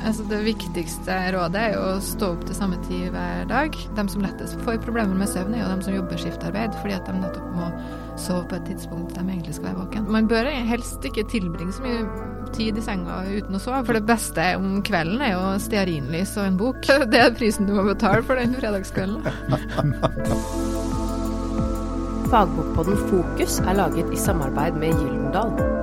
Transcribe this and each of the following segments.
Altså Det viktigste rådet er jo å stå opp til samme tid hver dag. De som lettest får problemer med søvn, er jo de som jobber skiftarbeid, fordi at de nettopp må sove på et tidspunkt de egentlig skal være våken. Man bør helst ikke tilbringe så mye tid i senga uten å sove, for det beste om kvelden er jo stearinlys og en bok. Det er prisen du må betale for den fredagskvelden. Fagbokpodden Fokus er laget i samarbeid med Gyldendal.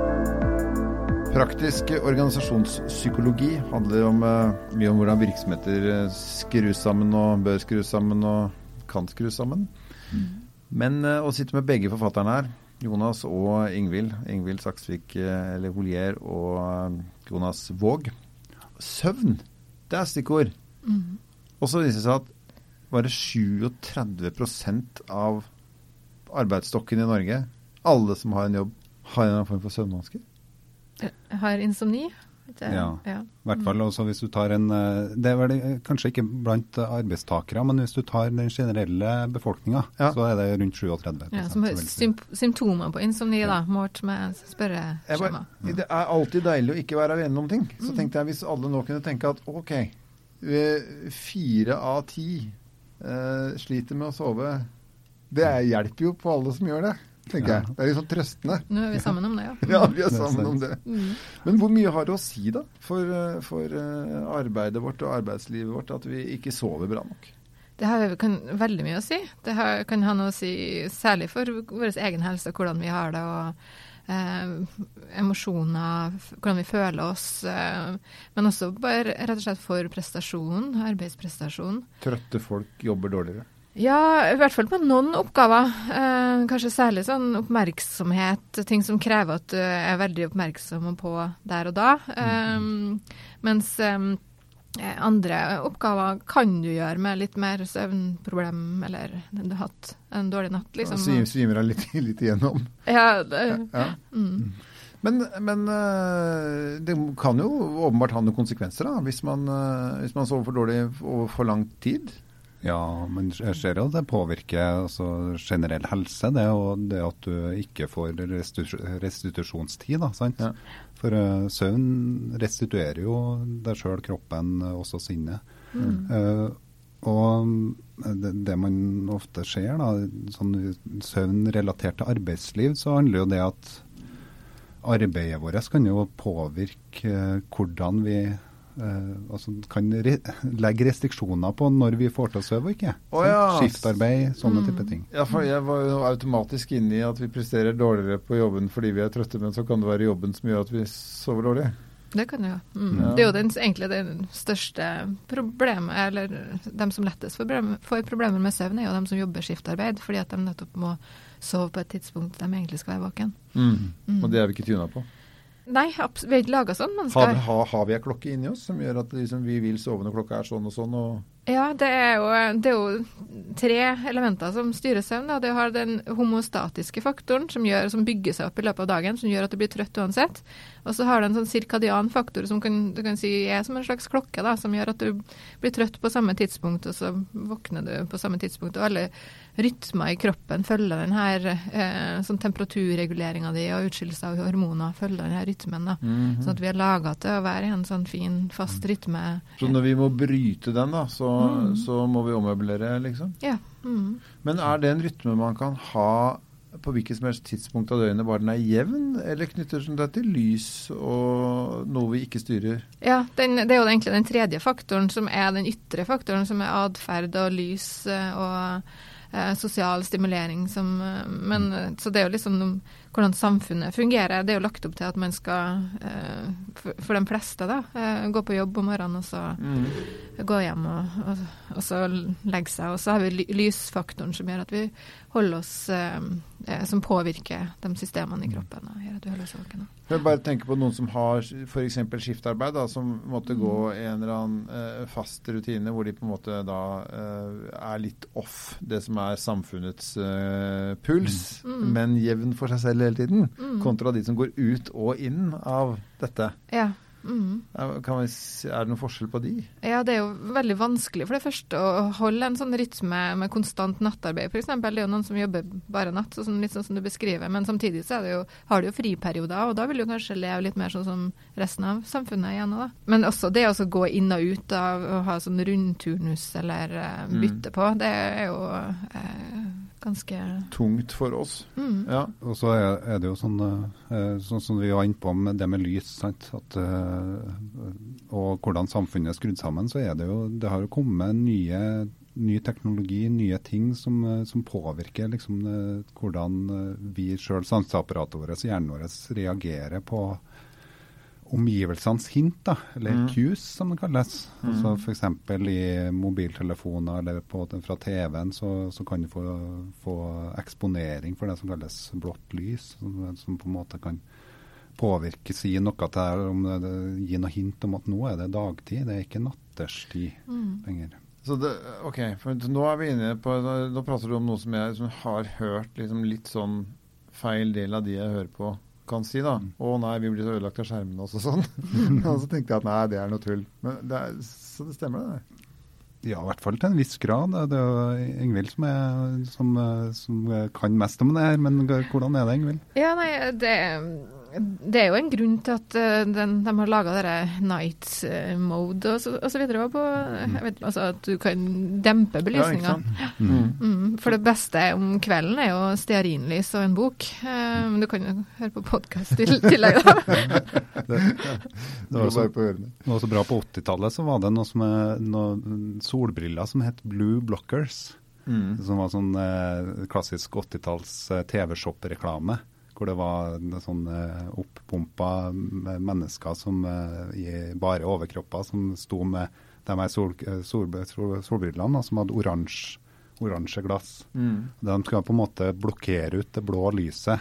Praktisk organisasjonspsykologi handler om, uh, mye om hvordan virksomheter uh, skrus sammen og bør skrus sammen og kan skrus sammen. Mm. Men uh, å sitte med begge forfatterne her, Jonas og Ingvild, Ingvild Saksvik eller Holier og Jonas Våg Søvn, det er stikkord. Mm. Og så viser det seg at bare 37% av arbeidsstokken i Norge, alle som har en jobb, har en form for søvnvansker. Har insomni. Det, ja, ja. I hvert fall også hvis du tar en eh, Det er vel kanskje ikke blant arbeidstakere, men hvis du tar den generelle befolkninga, ja. så er det rundt 37 ja, Som symptomer på insomni, da, målt med spørreskjema. Det er alltid deilig å ikke være alene om ting. Så mm. tenkte jeg hvis alle nå kunne tenke at OK, fire av ti eh, sliter med å sove. Det hjelper jo på alle som gjør det tenker ja. jeg. Det er litt sånn trøstende. Nå er vi sammen om det, ja. ja, vi er sammen om det. Mm. Men hvor mye har det å si, da, for, eh, for, eh, arbeidet vårt og arbeidslivet vårt, at vi ikke sover bra nok? Det har kan, veldig mye å si. Det har, kan ha noe å si særlig for vår egen helse, hvordan vi har det. og eh, emosjoner, hvordan vi føler oss. Eh, men også bare rett og slett for prestasjonen, arbeidsprestasjonen. Trøtte folk jobber dårligere? Ja, i hvert fall på noen oppgaver. Eh, kanskje særlig sånn oppmerksomhet, ting som krever at du er veldig oppmerksom på der og da. Eh, mens eh, andre oppgaver kan du gjøre med litt mer søvnproblem, eller du har hatt en dårlig natt, liksom. Ja, svimer deg litt, litt, igjennom. Ja. Det, ja. Mm. Men, men, eh, det kan jo åpenbart ha noen konsekvenser da, hvis man, eh, hvis man sover for dårlig over for lang tid. Ja, men jeg ser at det påvirker altså, generell helse, det, og det at du ikke får restitusjonstid. Da, sant? Ja. For uh, søvn restituerer jo deg sjøl, kroppen, også sinnet. Mm. Uh, og det, det, man ofte ser, da, sånn søvn relatert til arbeidsliv, så handler jo det at arbeidet vårt kan jo påvirke hvordan vi altså kan re legge restriksjoner på når vi får til å sove og ikke. Oh, ja. Skiftarbeid, sånne mm. type ting. Ja, for Jeg var jo automatisk inne i at vi presterer dårligere på jobben fordi vi er trøtte, men så kan det være jobben som gjør at vi sover dårlig. Det kan det jo. Mm. Ja. Det er jo den, egentlig det største problemet, eller de som lettest får, får problemer med søvn, er jo de som jobber skiftarbeid, fordi at de nettopp må sove på et tidspunkt de egentlig skal være våken. Mm. mm. Og det er vi ikke tuna på. Nei, vi har ikke laga sånn. Skal... Har, har, har, vi ei klokke inni oss som gjør at liksom, vi vil sove når klokka er sånn og sånn? Og... Ja, det er, jo, det er, jo, tre elementer som styrer søvn. Det har den homostatiske faktoren som, gjør, som, bygger seg opp i løpet av dagen, som gjør at du blir trøtt uansett. Og så har du en sånn sirkadian faktor som kan, du kan si er som en slags klokke, da, som gjør at du blir trøtt på samme tidspunkt, og så våkner du på samme tidspunkt. Og alle rytmer i kroppen følger den her eh, sånn temperaturreguleringa di og utskillelse av hormoner følger den her rytmen. da. Mm -hmm. Sånn at vi er laga til å være i en sånn fin, fast rytme. Så når vi må bryte den, da, så, mm. så må vi ommøblere, liksom? Ja. Mm. Men er det en rytme man kan ha på hvilket som helst tidspunkt av døgnet, bare den er jevn, eller knytter den seg til lys og noe vi ikke styrer? Ja, den, det er jo egentlig den tredje faktoren, som er den ytre faktoren, som er atferd og lys eh, og eh, sosial stimulering som eh, Men eh, så det er jo liksom hvordan samfunnet fungerer. Det er jo lagt opp til at man skal, eh, for, for de fleste, da, eh, gå på jobb om morgenen og så mm. gå hjem og, og, og, så legge seg. Og så har vi lysfaktoren som gjør at vi holder oss Som påvirker de systemene i kroppen og gjør at vi holder oss våkne. Jeg bare tenker på noen som har f.eks. skiftarbeid, da, som måtte gå i en eller annen eh, fast rutine hvor de på en måte da eh, er litt off det som er samfunnets eh, puls, mm. mm. men jevn for seg selv hele tiden. Mm. Kontra de som går ut og inn av dette. Ja. Mm. Si- er det noen forskjell på de? Ja, det er jo veldig vanskelig for det første å holde en sånn rytme med konstant nattarbeid, f.eks. Det er jo noen som jobber bare natt, så sånn, litt sånn som du beskriver. Men samtidig så det jo, har du jo friperioder, og da vil du kanskje leve litt mer sånn som resten av samfunnet igjen. Da. Men også det å gå inn og ut av å ha sånn rundturnus eller bytte Mm. bytte på, det er jo eh, ganske Tungt for oss. mm. Ja. Og så er, det jo sånn, eh, sånn som vi var inne på med det med lys, sant? At, eh, og hvordan samfunnet er skrudd sammen, så er det jo Det har jo kommet nye, ny teknologi, nye ting som, eh, som påvirker liksom, hvordan vi sjøl, sanseapparatet vårt, hjernen vår, reagerer på omgivelsenes hint, da, eller Mm. cues som det kalles. Mm. Altså F.eks. i mobiltelefoner eller på, fra TV-en så, så kan du få, få eksponering for det som kalles blått lys, som, som på en måte kan påvirke, si noe til deg, om det, det, gi noe hint om at nå er det dagtid, det er ikke natterstid Mm. lenger. Så det, ok, for nå er vi inne på Nå, nå prater du om noe som jeg som har hørt liksom litt sånn feil del av de jeg hører på, kan si. da. Mm. 'Å nei, vi blir så ødelagt av skjermene også', sånn. og så tenkte jeg at nei, det er noe tull. Men det er, så det stemmer, det. Ja, i hvert fall til en viss grad. Det er jo Ingvild som, er, som, som kan mest om det her, men hvordan er det, Ingvild? Ja, nei, det, det er jo en grunn til at eh, den, de har laga dette night eh, mode og så, og så videre. På, jeg vet, altså at du kan dempe belysninga. Ja, Mm. Mm, for det beste om kvelden er jo stearinlys og en bok. Men men du kan jo høre på podkast i tillegg, da. Det, det, var så, det var så bra på 80-tallet så var det noe som er, noe solbriller som het Blue Blockers. Mm. Som var sånn eh, klassisk 80-talls eh, TV-shop-reklame. Hvor det var sånne sånn eh, opppumpa m- mennesker som, eh, i bare overkropper som sto med de her sol, eh, sol, sol, solbrillene, som hadde oransje oransje glass. Mm. De skal på en måte blokkere ut det blå lyset,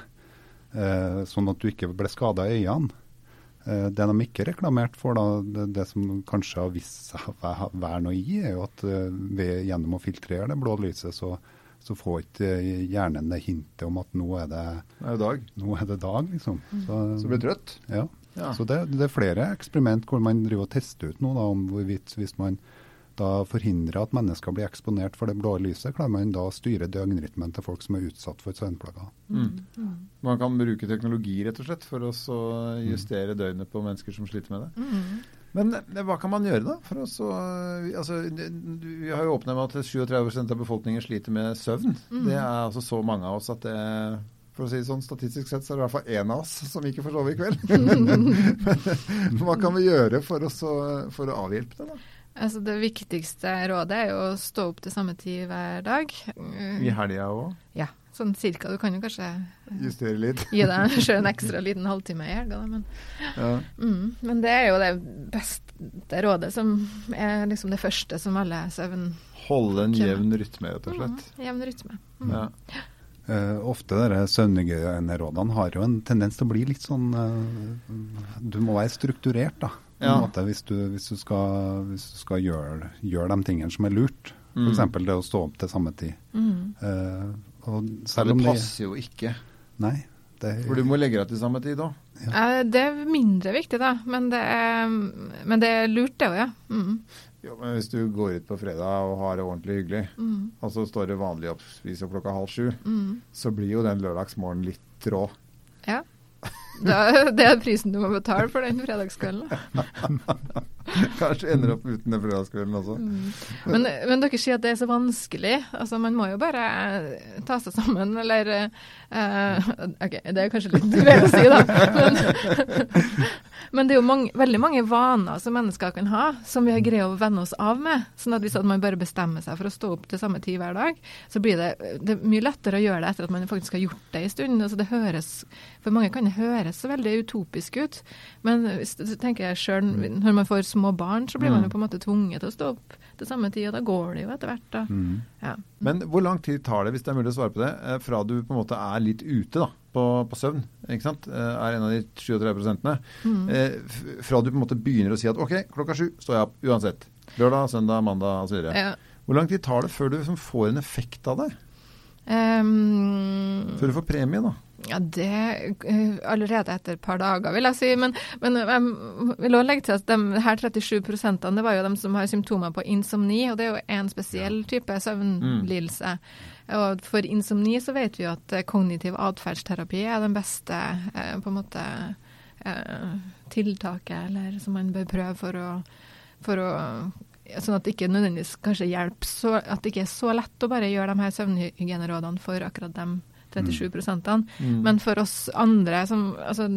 eh, sånn at du ikke ble skada i øynene. Eh, det de ikke reklamerte for, da, det, det som kanskje har vist seg å væ- være noe i, er jo at ved, gjennom å filtrere det blå lyset, så, så får ikke hjernen det hintet om at nå er det, Det er dag. nå er det dag, liksom. Så, Så det blir trøtt. ja. Ja. Så det, det er flere eksperiment hvor man driver og tester ut noe da, om hvorvidt hvis man da forhindrer at mennesker blir eksponert for det blå lyset, klarer man da å styre døgnrytmen til folk som er utsatt for søvnplager. Mm. Man kan bruke teknologi rett og slett for å så justere døgnet på mennesker som sliter med det. Mm. Men eh, hva kan man gjøre da? For å vi- altså, vi har jo åpnet med at 37 av befolkningen sliter med søvn. Mm. Det er altså så mange av oss at det for å si det sånn, Statistisk sett så er det i hvert fall én av oss som ikke får sove i kveld. Men hva kan vi gjøre for å, for å avhjelpe det? da? Altså, det viktigste rådet er jo å stå opp til samme tid hver dag. I helga òg? Ja, sånn cirka. Du kan jo kanskje Justere litt? gi deg sjøl en ekstra liten halvtime i helga, da, men Ja. Mm, men det er jo det beste rådet, som er liksom det første som alle søvn... Holde en jevn rytme, rett og slett. Mm, jevn rytme. Mm. Ja. Uh, ofte søvnhygiene rådene har jo en tendens til å bli litt sånn uh, Du må være strukturert, da. Ja. måte, hvis, du, hvis du skal, hvis du skal gjøre, gjøre de tingene som er lurt. Mm. F.eks. det å stå opp til samme tid. Mm. Eh, og Så selv det om det passer jo ikke. Nei. Det, For du må legge deg til samme tid òg. Eh, Det er mindre viktig, da. Men det er, men det er lurt, det òg, ja. Mm. Jo, men hvis du går ut på fredag og har det ordentlig hyggelig, Mm. og så står det vanlig opp spis klokka halv sju, Mm. så blir jo den lørdagsmorgenen litt rå. Ja. Da, det er prisen du må betale for den fredagskvelden. Kanskje ender opp uten den fredagskvelden også. Mm. Men, men dere sier at det er så vanskelig. Altså, man må jo bare eh, ta seg sammen, eller uh, OK, det er kanskje litt greit å si, da. Men, men det er jo mange, veldig mange vaner som mennesker kan ha, som vi har greid å venne oss av med. Sånn at hvis man bare bestemmer seg for å stå opp til samme tid hver dag, så blir det, det mye lettere å gjøre det etter at man faktisk har gjort det en stund. Altså, det høres, for mange kan det høres veldig utopisk ut, men hvis, så tenker selv, når man får små barn, så blir man jo på en måte tvunget til å stå opp til samme tid, og da går det jo etter hvert. da. Mm. Ja. Men hvor lang tid tar det, hvis det er mulig å svare på det, eh, fra du på en måte er litt ute da, på, på søvn, ikke sant? Eh, er en av de 37 prosentene, Mm. eh, fra du på en måte begynner å si at ok, klokka sju står jeg opp uansett. Lørdag, søndag, mandag osv. Ja. Hvor lang tid tar det før du liksom får en effekt av det? Um, Før du får premie, da? Ja, det uh, allerede etter et par dager, vil jeg si. Men, men jeg vil også legge til at de her 37 det var jo de som har symptomer på insomni, og det er jo en spesiell type søvnlidelse. Mm. Og for insomni så vet vi jo at kognitiv atferdsterapi er den beste uh, på en måte tiltaket, eller som man bør prøve for å, for å Sånn at det ikke nødvendigvis kanskje hjelper så, At det ikke er så lett å bare gjøre de her søvnhygienerådene for akkurat dem 37 mm. Men for oss andre som altså,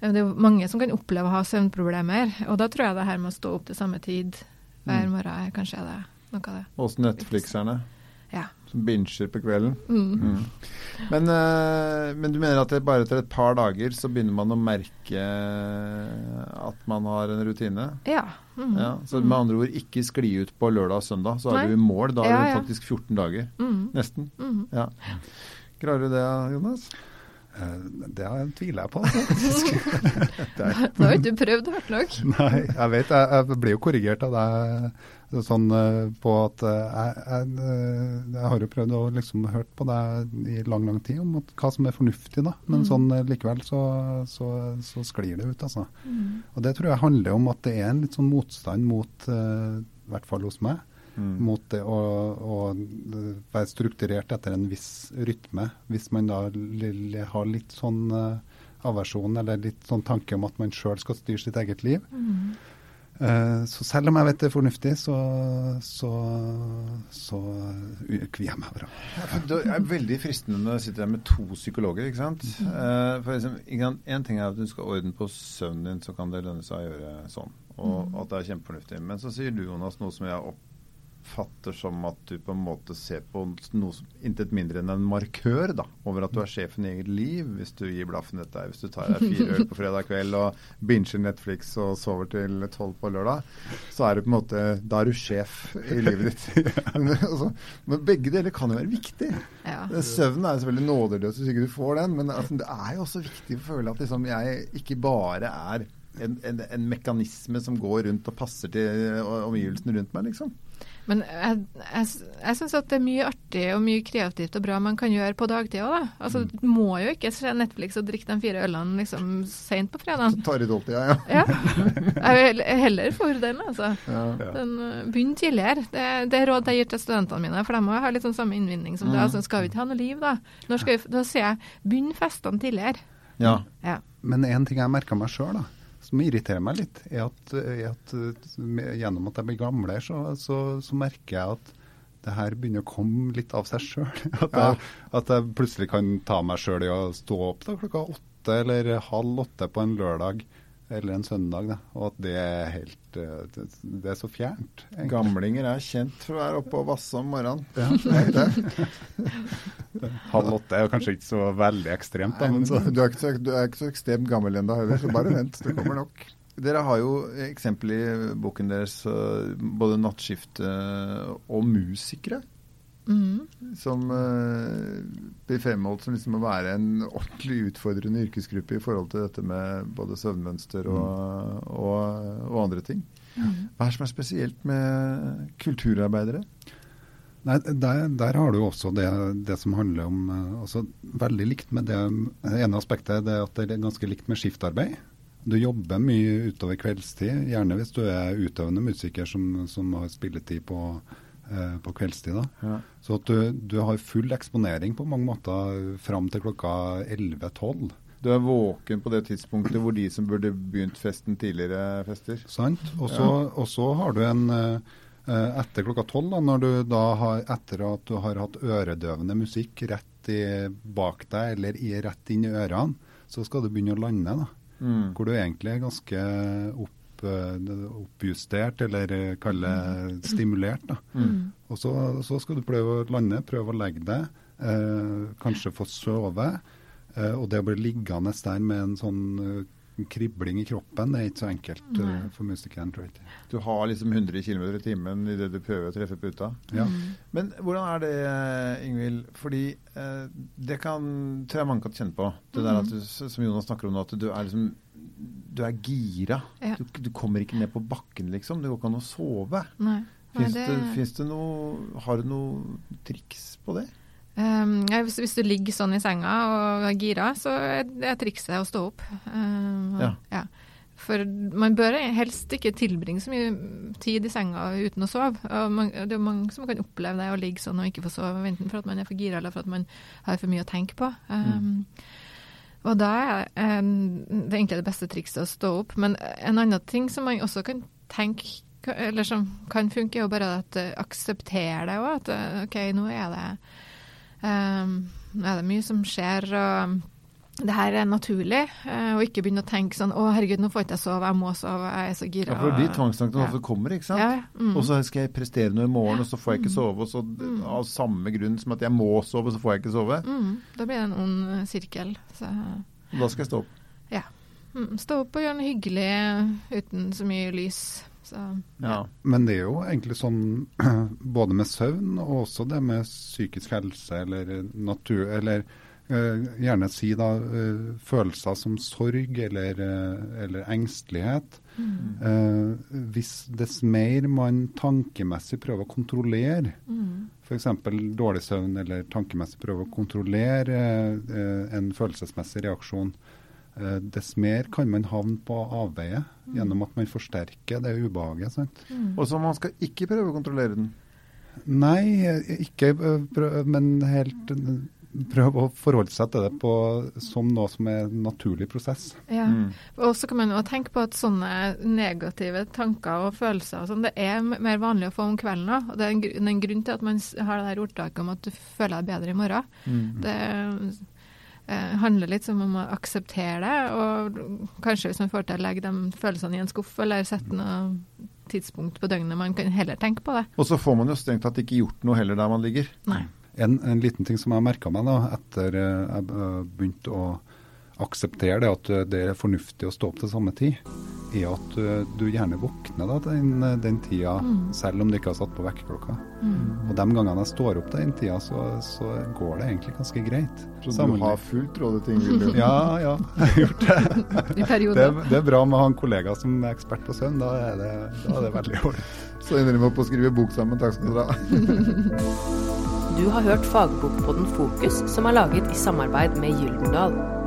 det er jo mange som kan oppleve å ha søvnproblemer, og da tror jeg det her med å stå opp til samme tid hver mm. morgen kanskje er det noe av det. Hos Netflixerne? Ja. Som binger på kvelden? Mm. Mm. Men, uh, men, du mener at bare etter et par dager så begynner man å merke at man har en rutine? Ja. Mm. ja så med andre ord ikke skli ut på lørdag og søndag, så er Nei. du i mål. Da er du faktisk 14 dager. Mm. Nesten. Mm. Ja. Klarer du det, Jonas? Eh, det tviler jeg på, faktisk. da har ikke du prøvd hardt nok. Nei, jeg vet. Jeg, jeg blir jo korrigert av deg sånn eh, på at eh, jeg, jeg, jeg, har jo prøvd å liksom hørt på deg i lang, lang tid om at, hva som er fornuftig, da. Men mm. sånn likevel så, så, så, sklir det ut, altså. Mm. Og det tror jeg handler om at det er en litt sånn motstand mot, i hvert fall hos meg, mm. mot det å, å, være strukturert etter en viss rytme. Hvis man da har litt sånn uh, aversjon eller litt sånn tanke om at man sjøl skal styre sitt eget liv. Mm. Uh, så selv om jeg vet det er fornuftig, så, så, så kvier jeg meg bra. Ja, det er veldig fristende når jeg sitter her med to psykologer. ikke sant? Uh, for eksempel, En ting er at du skal ordne på søvnen din, så kan det lønne seg å gjøre sånn. Og mm. at det er kjempefornuftig. Men så sier du, Jonas, noe som jeg har oppfatter som at du på en måte ser på noe som intet mindre enn en markør da, over at du er sjefen i eget liv, hvis du gir blaffen dette. Hvis du tar deg fire øl på fredag kveld og binger Netflix og sover til tolv på lørdag, så er du på en måte Da er du sjef i livet ditt. men, altså, men, begge deler kan jo være viktig. Ja. Søvnen er selvfølgelig nådeløs hvis ikke du får den, men altså, det er jo også viktig å føle at liksom, jeg ikke bare er en, en, en, mekanisme som går rundt og passer til omgivelsene rundt meg, liksom. Men jeg, jeg, jeg syns at det er mye artig og mye kreativt og bra man kan gjøre på dagtid òg, da. Altså, mm. Du må jo ikke se Netflix og drikke de fire ølene liksom seint på fredag. Tar i dolltida, ja. ja. Jeg er heller for den, altså. Ja. Den, uh, Begynn tidligere. Det, det, er råd jeg gir til studentene mine, for de må ha litt sånn samme innvinning som mm. det. Altså, skal vi ikke ha noe liv, da? Når skal vi, da sier jeg begynn festene tidligere. Ja. ja. Men én ting jeg merka meg sjøl, da som irriterer meg litt, er at, er at gjennom at jeg blir gamlere, så, så, så, merker jeg at det her begynner å komme litt av seg sjøl. At, ja. at, jeg plutselig kan ta meg sjøl i å stå opp da, klokka åtte eller halv åtte på en lørdag eller en søndag. Da. Og at det er helt eh, Det, er så fjernt. Egentlig. Gamlinger er kjent for å være oppe og vasse om morgenen. Ja, Halv åtte er jo kanskje ikke så veldig ekstremt. Da, Men så. Du, er så, du, er ikke så, ekstremt gammel ennå heller, så bare vent. Det kommer nok. Dere har jo eksempel i boken deres både nattskifte og musikere. Mm. Som uh, blir fremholdt som liksom å være en ordentlig utfordrende yrkesgruppe i forhold til dette med både søvnmønster og, mm. og, og andre ting. Mm. Hva er det som er spesielt med kulturarbeidere? Nei, der, der, har du også det, det som handler om uh, altså, Veldig likt med det, ene aspektet det er at det er ganske likt med skiftarbeid. Du jobber mye utover kveldstid, gjerne hvis du er utøvende musiker som, som har spilletid på Eh, på kveldstid. da. Ja. Så at du, du, har full eksponering på mange måter fram til klokka 11-12. Du er våken på det tidspunktet hvor de som burde begynt festen tidligere, fester. Sant. Og så ja. har du en eh, etter klokka tolv, når du da har, etter at du har hatt øredøvende musikk rett i, bak deg eller i, rett inn i ørene, så skal du begynne å lande. da. Mm. Hvor du egentlig er ganske opp Eh, oppjustert, eller eh, kalle stimulert. Da. Mm. Og så, så, skal du prøve å lande, prøve å legge deg, eh, kanskje få sove. Eh, og det å bli liggende der med en sånn uh, kribling i kroppen, det er ikke så enkelt uh, for musikeren, tror jeg Du har liksom 100 km i timen idet du prøver å treffe puta. Ja. Mm. Men hvordan er det, Ingvild? Fordi eh, det kan, tror jeg mange kan kjenne på. Det mm. der at du, som Jonas snakker om nå, at du er liksom du er gira. Ja. Du, du, kommer ikke ned på bakken, liksom. Det går ikke an å sove. Nei. Fins det, det, noe Har du noe triks på det? Um, hvis, hvis, du ligger sånn i senga og er gira, så er det trikset å stå opp. Um, ja. ja. For man bør helst ikke tilbringe så mye tid i senga uten å sove. Man, det er mange som kan oppleve det å ligge sånn og ikke få sove, enten for at man er for gira eller for at man har for mye å tenke på. Um, mm. Og da er det egentlig det beste trikset å stå opp. Men en annen ting som man også kan tenke eller som kan funke, er jo bare at uh, akseptere det òg. At uh, OK, nå er det um, er det mye som skjer, og det her er naturlig. Uh, og ikke begynne å tenke sånn Å, herregud, nå får ikke jeg sove, jeg må sove, jeg er så gira. Ja, for de tvangstankene ja. ofte kommer, ikke sant. Ja, mm. Og så skal jeg prestere noe i morgen, og så får jeg ikke mm. sove. Og så mm. av samme grunn som at jeg må sove, så får jeg ikke sove. Mm. Da blir det en ond sirkel. Så. Da skal jeg stå opp. Ja. Mm, stå opp og gjøre noe hyggelig uten så mye lys. Så, ja. Men det er jo egentlig sånn både med søvn og også det med psykisk helse eller natur Eller gjerne si da uh, følelser som sorg eller, uh, eller engstelighet. Mm. hvis dess mer man tankemessig prøver å kontrollere, mm. f.eks. dårlig søvn eller tankemessig prøver å kontrollere en følelsesmessig reaksjon, Eh, dess mer kan man havne på avveie mm. gjennom at man forsterker det ubehaget. sant? Mm. Og så man skal ikke prøve å kontrollere den? Nei, ikke prøve, men helt prøve å forholde seg til det på, som noe som er en naturlig prosess. Ja, mm. Og så kan man jo tenke på at sånne negative tanker og følelser og sånn, det er mer vanlig å få om kvelden òg. Det er en, en, grunn til at man har det der ordtaket om at du føler deg bedre i morgen. Mm. Det eh, handler litt om å akseptere det, og kanskje hvis man får til å legge de følelsene i en skuff, eller sette noe tidspunkt på døgnet man kan heller tenke på det. Og så får man jo strengt tatt ikke gjort noe heller der man ligger. Nei. En, en liten ting som jeg merka meg da, etter eh, jeg begynte å akseptere det at det er fornuftig å stå opp til samme tid er at du gjerne våkner da, den, den tida, mm. selv om du ikke har satt på vekkerklokka. Mm. Og de gangene jeg står opp den tida, så, så går det egentlig ganske greit. Så Sammen. du har fullt råd til Ingvild? ja, ja, jeg har gjort det. det, det, er bra med å ha en kollega som er ekspert på søvn. Da er det, da er det veldig ålreit. Så ender vi opp å skrive bok sammen. Takk skal dere ha. Du har hørt fagbokpodden Fokus, som er laget i samarbeid med Gyldendal.